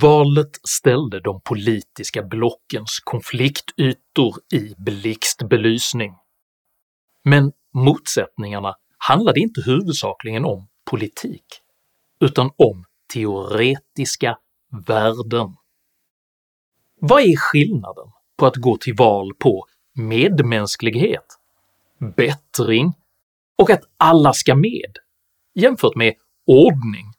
Valet ställde de politiska blockens konfliktytor i blixtbelysning, men motsättningarna handlade inte huvudsakligen om politik, utan om teoretiska värden. Vad är skillnaden på att gå till val på medmänsklighet, bättring och att alla ska med jämfört med ordning,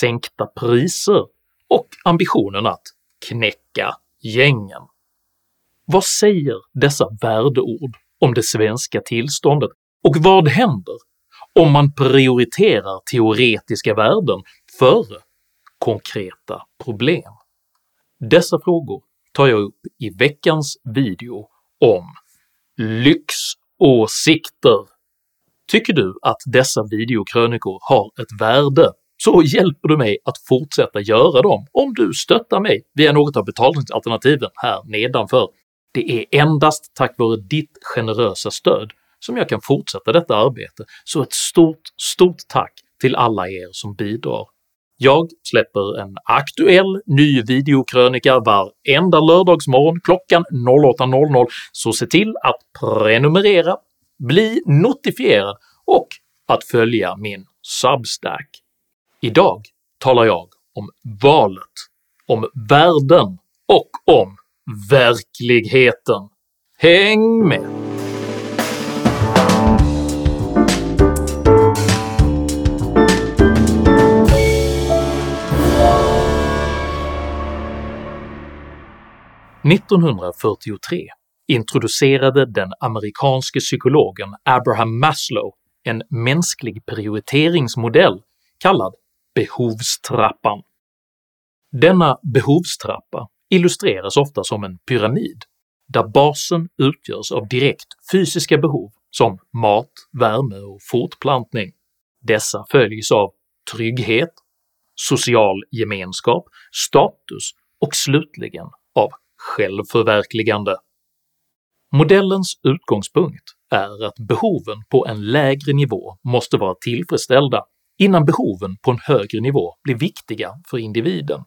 sänkta priser och ambitionen att knäcka gängen. Vad säger dessa värdeord om det svenska tillståndet och vad händer om man prioriterar teoretiska värden före konkreta problem? Dessa frågor tar jag upp i veckans video om lyxåsikter. Tycker du att dessa videokrönikor har ett värde så hjälper du mig att fortsätta göra dem om du stöttar mig via något av betalningsalternativen här nedanför. Det är endast tack vare ditt generösa stöd som jag kan fortsätta detta arbete, så ett stort, stort tack till alla er som bidrar. Jag släpper en aktuell ny videokrönika varenda lördagsmorgon klockan 08.00, så se till att prenumerera, bli notifierad och att följa min Substack. Idag talar jag om valet, om världen och om verkligheten. Häng med! –1943 introducerade den amerikanske psykologen Abraham Maslow en mänsklig prioriteringsmodell kallad behovstrappan. Denna behovstrappa illustreras ofta som en pyramid, där basen utgörs av direkt fysiska behov som mat, värme och fortplantning. Dessa följs av trygghet, social gemenskap, status och slutligen av självförverkligande. Modellens utgångspunkt är att behoven på en lägre nivå måste vara tillfredsställda innan behoven på en högre nivå blir viktiga för individen.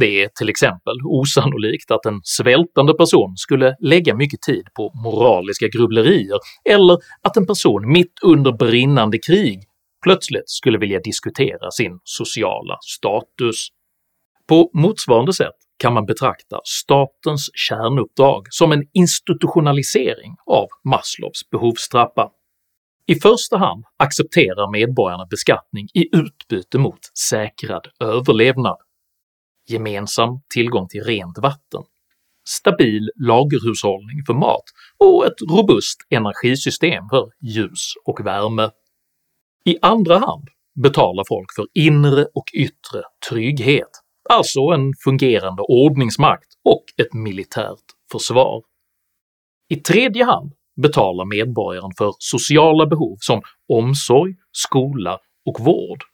Det är till exempel osannolikt att en svältande person skulle lägga mycket tid på moraliska grubblerier eller att en person mitt under brinnande krig plötsligt skulle vilja diskutera sin sociala status. På motsvarande sätt kan man betrakta statens kärnuppdrag som en institutionalisering av Maslows behovstrappa. I första hand accepterar medborgarna beskattning i utbyte mot säkrad överlevnad, gemensam tillgång till rent vatten, stabil lagerhushållning för mat och ett robust energisystem för ljus och värme. I andra hand betalar folk för inre och yttre trygghet, alltså en fungerande ordningsmakt och ett militärt försvar. I tredje hand betalar medborgaren för sociala behov som omsorg, skola och vård.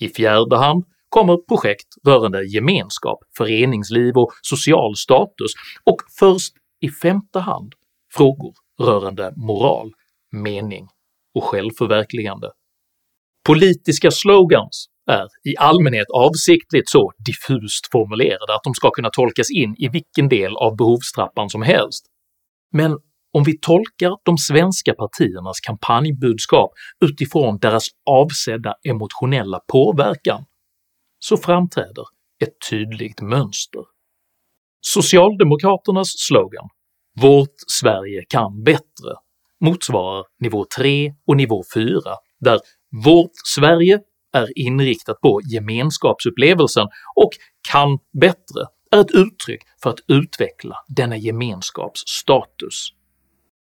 I fjärde hand kommer projekt rörande gemenskap, föreningsliv och social status och först i femte hand frågor rörande moral, mening och självförverkligande. Politiska slogans är i allmänhet avsiktligt så diffust formulerade att de ska kunna tolkas in i vilken del av behovstrappan som helst, men om vi tolkar de svenska partiernas kampanjbudskap utifrån deras avsedda emotionella påverkan så framträder ett tydligt mönster. Socialdemokraternas slogan “Vårt Sverige kan bättre” motsvarar nivå 3 och nivå 4 där “Vårt Sverige” är inriktat på gemenskapsupplevelsen och “kan bättre” är ett uttryck för att utveckla denna gemenskaps status.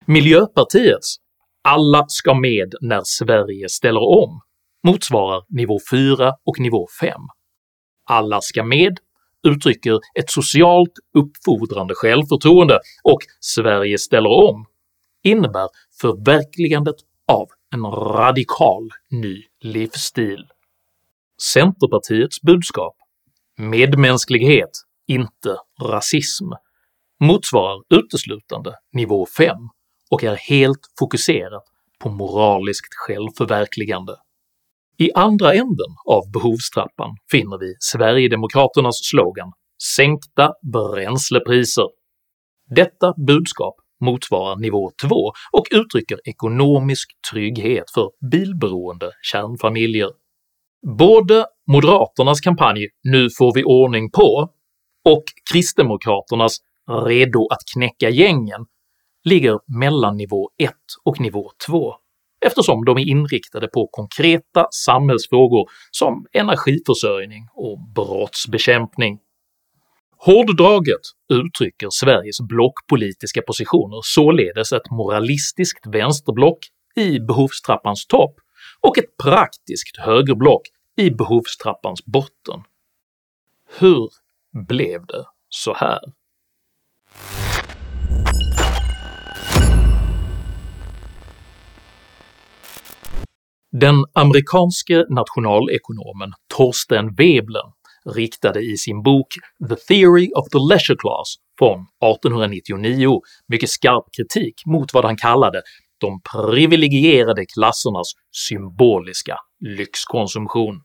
Miljöpartiets “alla ska med när Sverige ställer om” motsvarar nivå 4 och nivå 5. “Alla ska med” uttrycker ett socialt uppfordrande självförtroende och “Sverige ställer om” innebär förverkligandet av en radikal ny livsstil. Centerpartiets budskap “medmänsklighet, inte rasism” motsvarar uteslutande nivå 5 och är helt fokuserat på moraliskt självförverkligande. I andra änden av behovstrappan finner vi Sverigedemokraternas slogan “Sänkta bränslepriser”. Detta budskap motsvarar nivå 2 och uttrycker ekonomisk trygghet för bilberoende kärnfamiljer. Både Moderaternas kampanj “Nu får vi ordning på” och Kristdemokraternas “Redo att knäcka gängen” ligger mellan nivå 1 och nivå 2 eftersom de är inriktade på konkreta samhällsfrågor som energiförsörjning och brottsbekämpning. Hårddraget uttrycker Sveriges blockpolitiska positioner således ett moralistiskt vänsterblock i behovstrappans topp och ett praktiskt högerblock i behovstrappans botten. Hur blev det så här? Den amerikanske nationalekonomen Torsten Veblen riktade i sin bok “The Theory of the Leisure Class” från 1899 mycket skarp kritik mot vad han kallade de privilegierade klassernas symboliska lyxkonsumtion.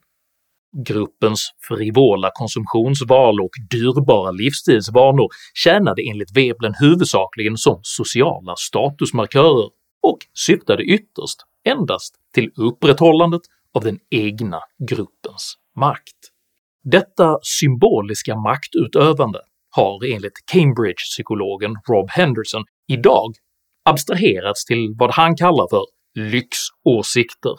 Gruppens frivola konsumtionsval och dyrbara livsstilsvanor tjänade enligt Veblen huvudsakligen som sociala statusmarkörer och syftade ytterst endast till upprätthållandet av den egna gruppens makt. Detta symboliska maktutövande har enligt Cambridge-psykologen Rob Henderson idag abstraherats till vad han kallar för “lyxåsikter”.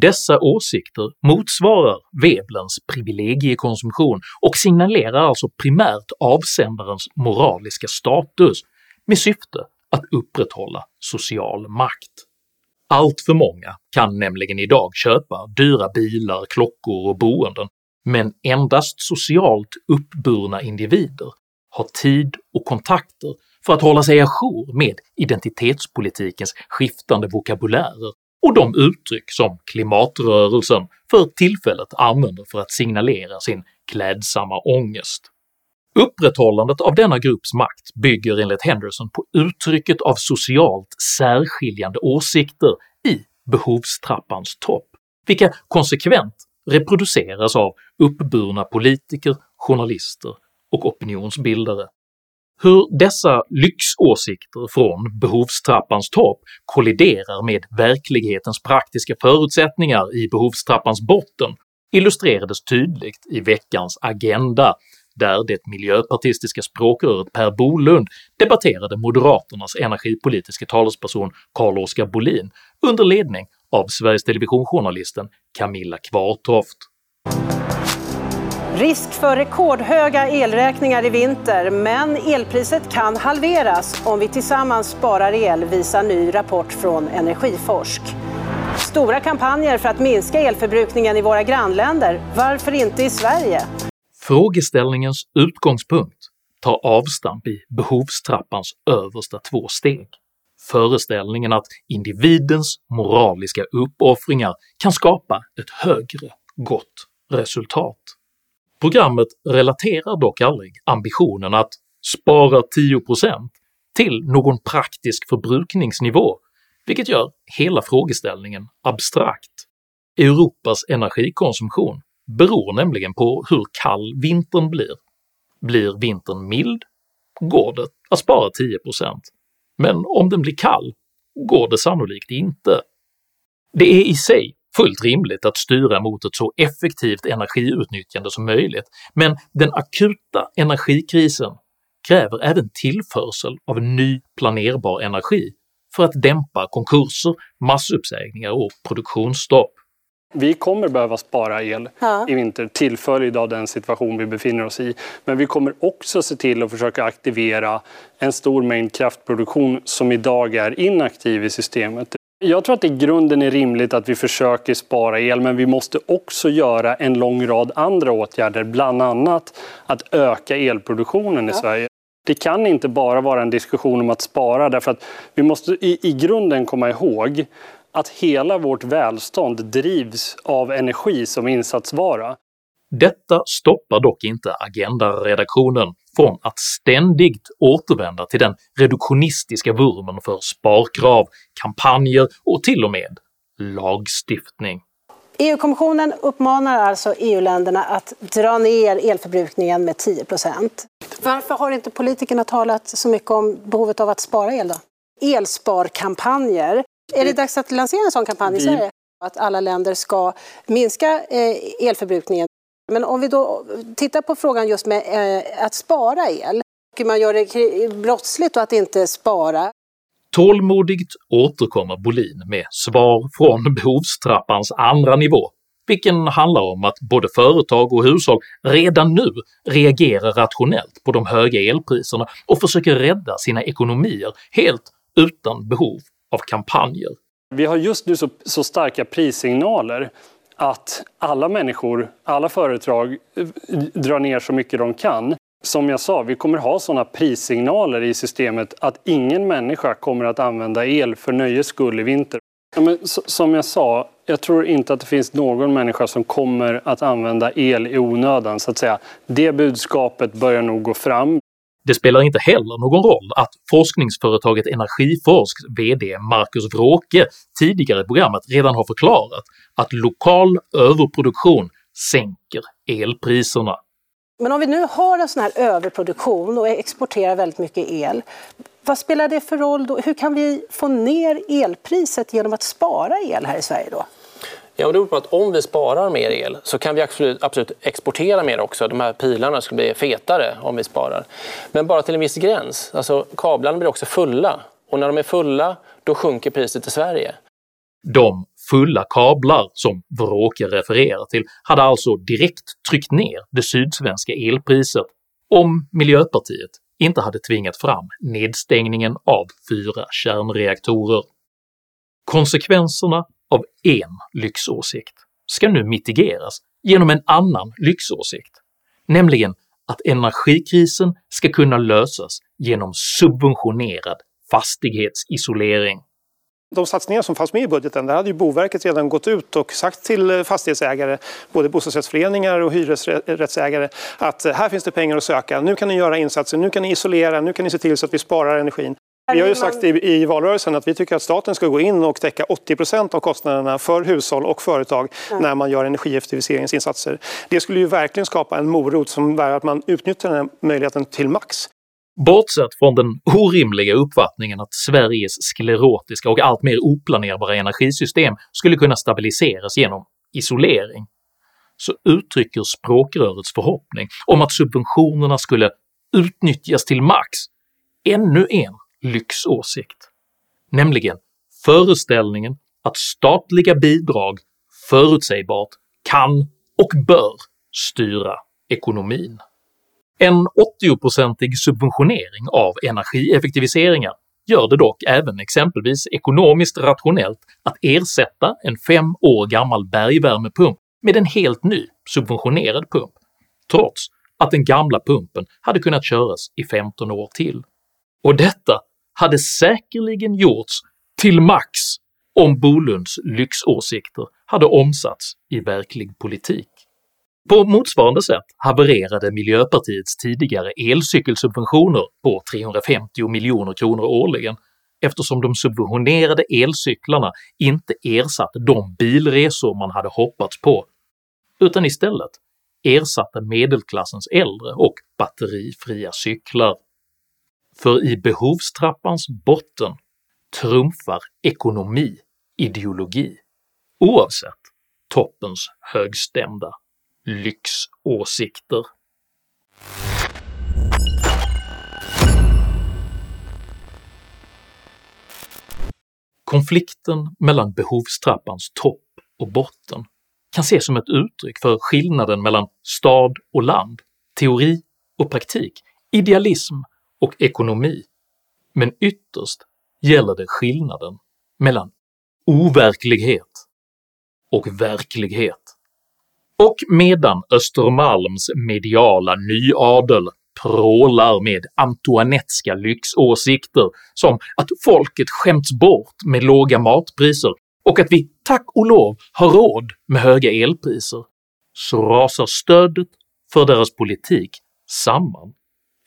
Dessa åsikter motsvarar Veblens privilegiekonsumtion och signalerar alltså primärt avsändarens moraliska status med syfte att upprätthålla social makt. Allt för många kan nämligen idag köpa dyra bilar, klockor och boenden, men endast socialt uppburna individer har tid och kontakter för att hålla sig ajour med identitetspolitikens skiftande vokabulärer och de uttryck som klimatrörelsen för tillfället använder för att signalera sin klädsamma ångest. Upprätthållandet av denna grupps makt bygger enligt Henderson på uttrycket av socialt särskiljande åsikter i behovstrappans topp, vilka konsekvent reproduceras av uppburna politiker, journalister och opinionsbildare. Hur dessa lyxåsikter från behovstrappans topp kolliderar med verklighetens praktiska förutsättningar i behovstrappans botten illustrerades tydligt i veckans Agenda där det miljöpartistiska språkröret Per Bolund debatterade moderaternas energipolitiska talesperson Carl-Oskar Bolin under ledning av Sveriges Television-journalisten Camilla Kvartoft. Risk för rekordhöga elräkningar i vinter, men elpriset kan halveras om vi tillsammans sparar el, visar ny rapport från Energiforsk. Stora kampanjer för att minska elförbrukningen i våra grannländer, varför inte i Sverige? Frågeställningens utgångspunkt tar avstamp i behovstrappans översta två steg. Föreställningen att individens moraliska uppoffringar kan skapa ett högre gott resultat. Programmet relaterar dock aldrig ambitionen att spara 10% till någon praktisk förbrukningsnivå, vilket gör hela frågeställningen abstrakt. Europas energikonsumtion beror nämligen på hur kall vintern blir. Blir vintern mild går det att spara 10%, men om den blir kall går det sannolikt inte. Det är i sig fullt rimligt att styra mot ett så effektivt energiutnyttjande som möjligt, men den akuta energikrisen kräver även tillförsel av ny planerbar energi för att dämpa konkurser, massuppsägningar och produktionsstopp. Vi kommer behöva spara el ja. i vinter till följd av den situation vi befinner oss i. Men vi kommer också se till att försöka aktivera en stor mängd kraftproduktion som idag är inaktiv i systemet. Jag tror att det i grunden är rimligt att vi försöker spara el, men vi måste också göra en lång rad andra åtgärder, bland annat att öka elproduktionen i ja. Sverige. Det kan inte bara vara en diskussion om att spara, därför att vi måste i, i grunden komma ihåg att hela vårt välstånd drivs av energi som insatsvara. Detta stoppar dock inte Agenda-redaktionen från att ständigt återvända till den reduktionistiska vurmen för sparkrav, kampanjer och till och med lagstiftning. EU-kommissionen uppmanar alltså EU-länderna att dra ner elförbrukningen med 10% Varför har inte politikerna talat så mycket om behovet av att spara el? då? Elsparkampanjer. Är det dags att lansera en sån kampanj i Sverige? Att alla länder ska minska eh, elförbrukningen. Men om vi då tittar på frågan just med eh, att spara el, man gör det brottsligt att inte spara. Tålmodigt återkommer Bolin med svar från behovstrappans andra nivå, vilken handlar om att både företag och hushåll redan nu reagerar rationellt på de höga elpriserna och försöker rädda sina ekonomier helt utan behov av kampanjer. Vi har just nu så, så starka prissignaler att alla människor, alla företag eh, drar ner så mycket de kan som jag sa, vi kommer ha sådana prissignaler i systemet att ingen människa kommer att använda el för nöjes skull i vinter. Ja, men, som jag sa, jag tror inte att det finns någon människa som kommer att använda el i onödan så att säga. Det budskapet börjar nog gå fram. Det spelar inte heller någon roll att forskningsföretaget Energiforsks VD Marcus Wråke tidigare i programmet redan har förklarat att lokal överproduktion sänker elpriserna. Men om vi nu har en sån här överproduktion och exporterar väldigt mycket el, vad spelar det för roll då? Hur kan vi få ner elpriset genom att spara el här i Sverige då? Ja, det beror på att om vi sparar mer el så kan vi absolut, absolut, exportera mer också. De här pilarna skulle bli fetare om vi sparar. Men bara till en viss gräns. Alltså, kablarna blir också fulla och när de är fulla då sjunker priset i Sverige. De fulla kablar som Wråke refererar till hade alltså direkt tryckt ner det sydsvenska elpriset om Miljöpartiet inte hade tvingat fram nedstängningen av fyra kärnreaktorer. Konsekvenserna av en lyxåsikt ska nu mitigeras genom en annan lyxåsikt, nämligen att energikrisen ska kunna lösas genom subventionerad fastighetsisolering de satsningar som fanns med i budgeten, där hade ju Boverket redan gått ut och sagt till eh, fastighetsägare, både bostadsrättsföreningar och hyresrättsägare, att eh, här finns det pengar att söka. Nu kan ni göra insatser, nu kan ni isolera, nu kan ni se till så att vi sparar energin. Vi har ju sagt i, i valrörelsen att vi tycker att staten ska gå in och täcka 80 procent av kostnaderna för hushåll och företag mm. när man gör energieffektiviseringsinsatser. Det skulle ju verkligen skapa en morot som innebär att man utnyttjar den här möjligheten till max. Bortsett från den orimliga uppfattningen att Sveriges sklerotiska och allt mer oplanerbara energisystem skulle kunna stabiliseras genom isolering, så uttrycker språkrörets förhoppning om att subventionerna skulle utnyttjas till max ännu en lyxåsikt, nämligen föreställningen att statliga bidrag förutsägbart kan och bör styra ekonomin. En 80-procentig subventionering av energieffektiviseringar gör det dock även exempelvis ekonomiskt rationellt att ersätta en fem år gammal bergvärmepump med en helt ny subventionerad pump, trots att den gamla pumpen hade kunnat köras i 15 år till. Och detta hade säkerligen gjorts till max om Bolunds lyxåsikter hade omsatts i verklig politik. På motsvarande sätt havererade Miljöpartiets tidigare elcykelsubventioner på 350 miljoner kronor årligen eftersom de subventionerade elcyklarna inte ersatte de bilresor man hade hoppats på, utan istället ersatte medelklassens äldre och batterifria cyklar. För i behovstrappans botten trumfar ekonomi ideologi, oavsett toppens högstämda lyxåsikter. Konflikten mellan behovstrappans topp och botten kan ses som ett uttryck för skillnaden mellan stad och land, teori och praktik, idealism och ekonomi, men ytterst gäller det skillnaden mellan overklighet och verklighet. Och medan Östermalms mediala nyadel prålar med Antoinetteska lyxåsikter som att folket skämts bort med låga matpriser och att vi tack och lov har råd med höga elpriser, så rasar stödet för deras politik samman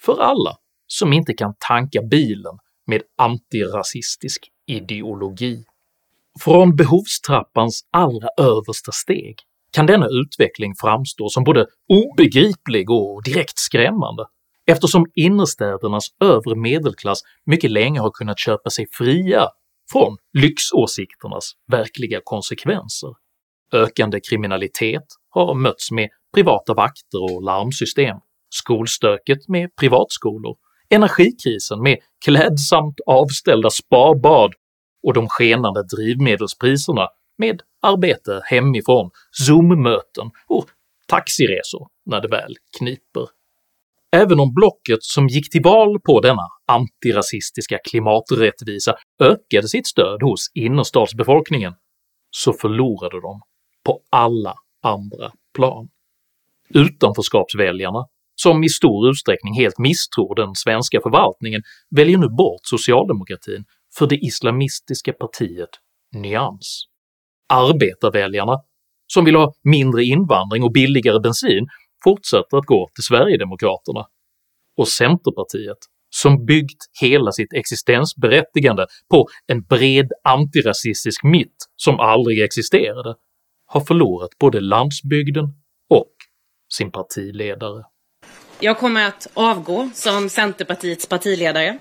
för alla som inte kan tanka bilen med antirasistisk ideologi. Från behovstrappans allra översta steg kan denna utveckling framstå som både obegriplig och direkt skrämmande eftersom innerstädernas övre medelklass mycket länge har kunnat köpa sig fria från lyxåsikternas verkliga konsekvenser. Ökande kriminalitet har mötts med privata vakter och larmsystem, skolstöket med privatskolor, energikrisen med klädsamt avställda sparbad och de skenande drivmedelspriserna med arbete hemifrån, zoom-möten och taxiresor när det väl kniper. Även om blocket som gick till val på denna antirasistiska klimaträttvisa ökade sitt stöd hos innerstadsbefolkningen så förlorade de på alla andra plan. Utanförskapsväljarna, som i stor utsträckning helt misstror den svenska förvaltningen, väljer nu bort socialdemokratin för det islamistiska partiet Nyans. Arbetarväljarna, som vill ha mindre invandring och billigare bensin, fortsätter att gå till Sverigedemokraterna, och Centerpartiet, som byggt hela sitt existensberättigande på en bred antirasistisk mitt som aldrig existerade, har förlorat både landsbygden och sin partiledare. Jag kommer att avgå som Centerpartiets partiledare.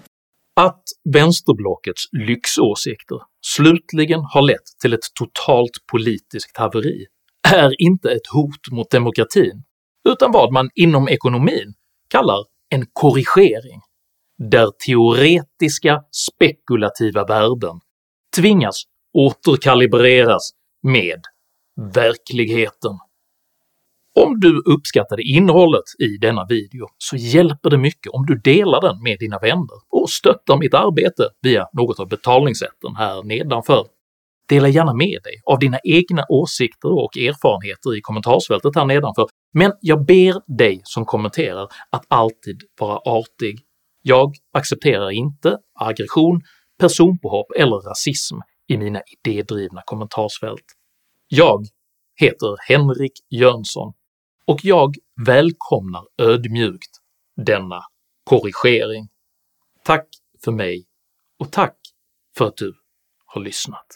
Att vänsterblockets lyxåsikter slutligen har lett till ett totalt politiskt haveri är inte ett hot mot demokratin, utan vad man inom ekonomin kallar en korrigering, där teoretiska spekulativa värden tvingas återkalibreras med verkligheten. Om du uppskattade innehållet i denna video så hjälper det mycket om du delar den med dina vänner och stöttar mitt arbete via något av betalningssätten här nedanför. Dela gärna med dig av dina egna åsikter och erfarenheter i kommentarsfältet här nedanför, men jag ber dig som kommenterar att alltid vara artig. Jag accepterar inte aggression, personpåhopp eller rasism i mina idédrivna kommentarsfält. Jag heter Henrik Jönsson och jag välkomnar ödmjukt denna korrigering. Tack för mig och tack för att du har lyssnat.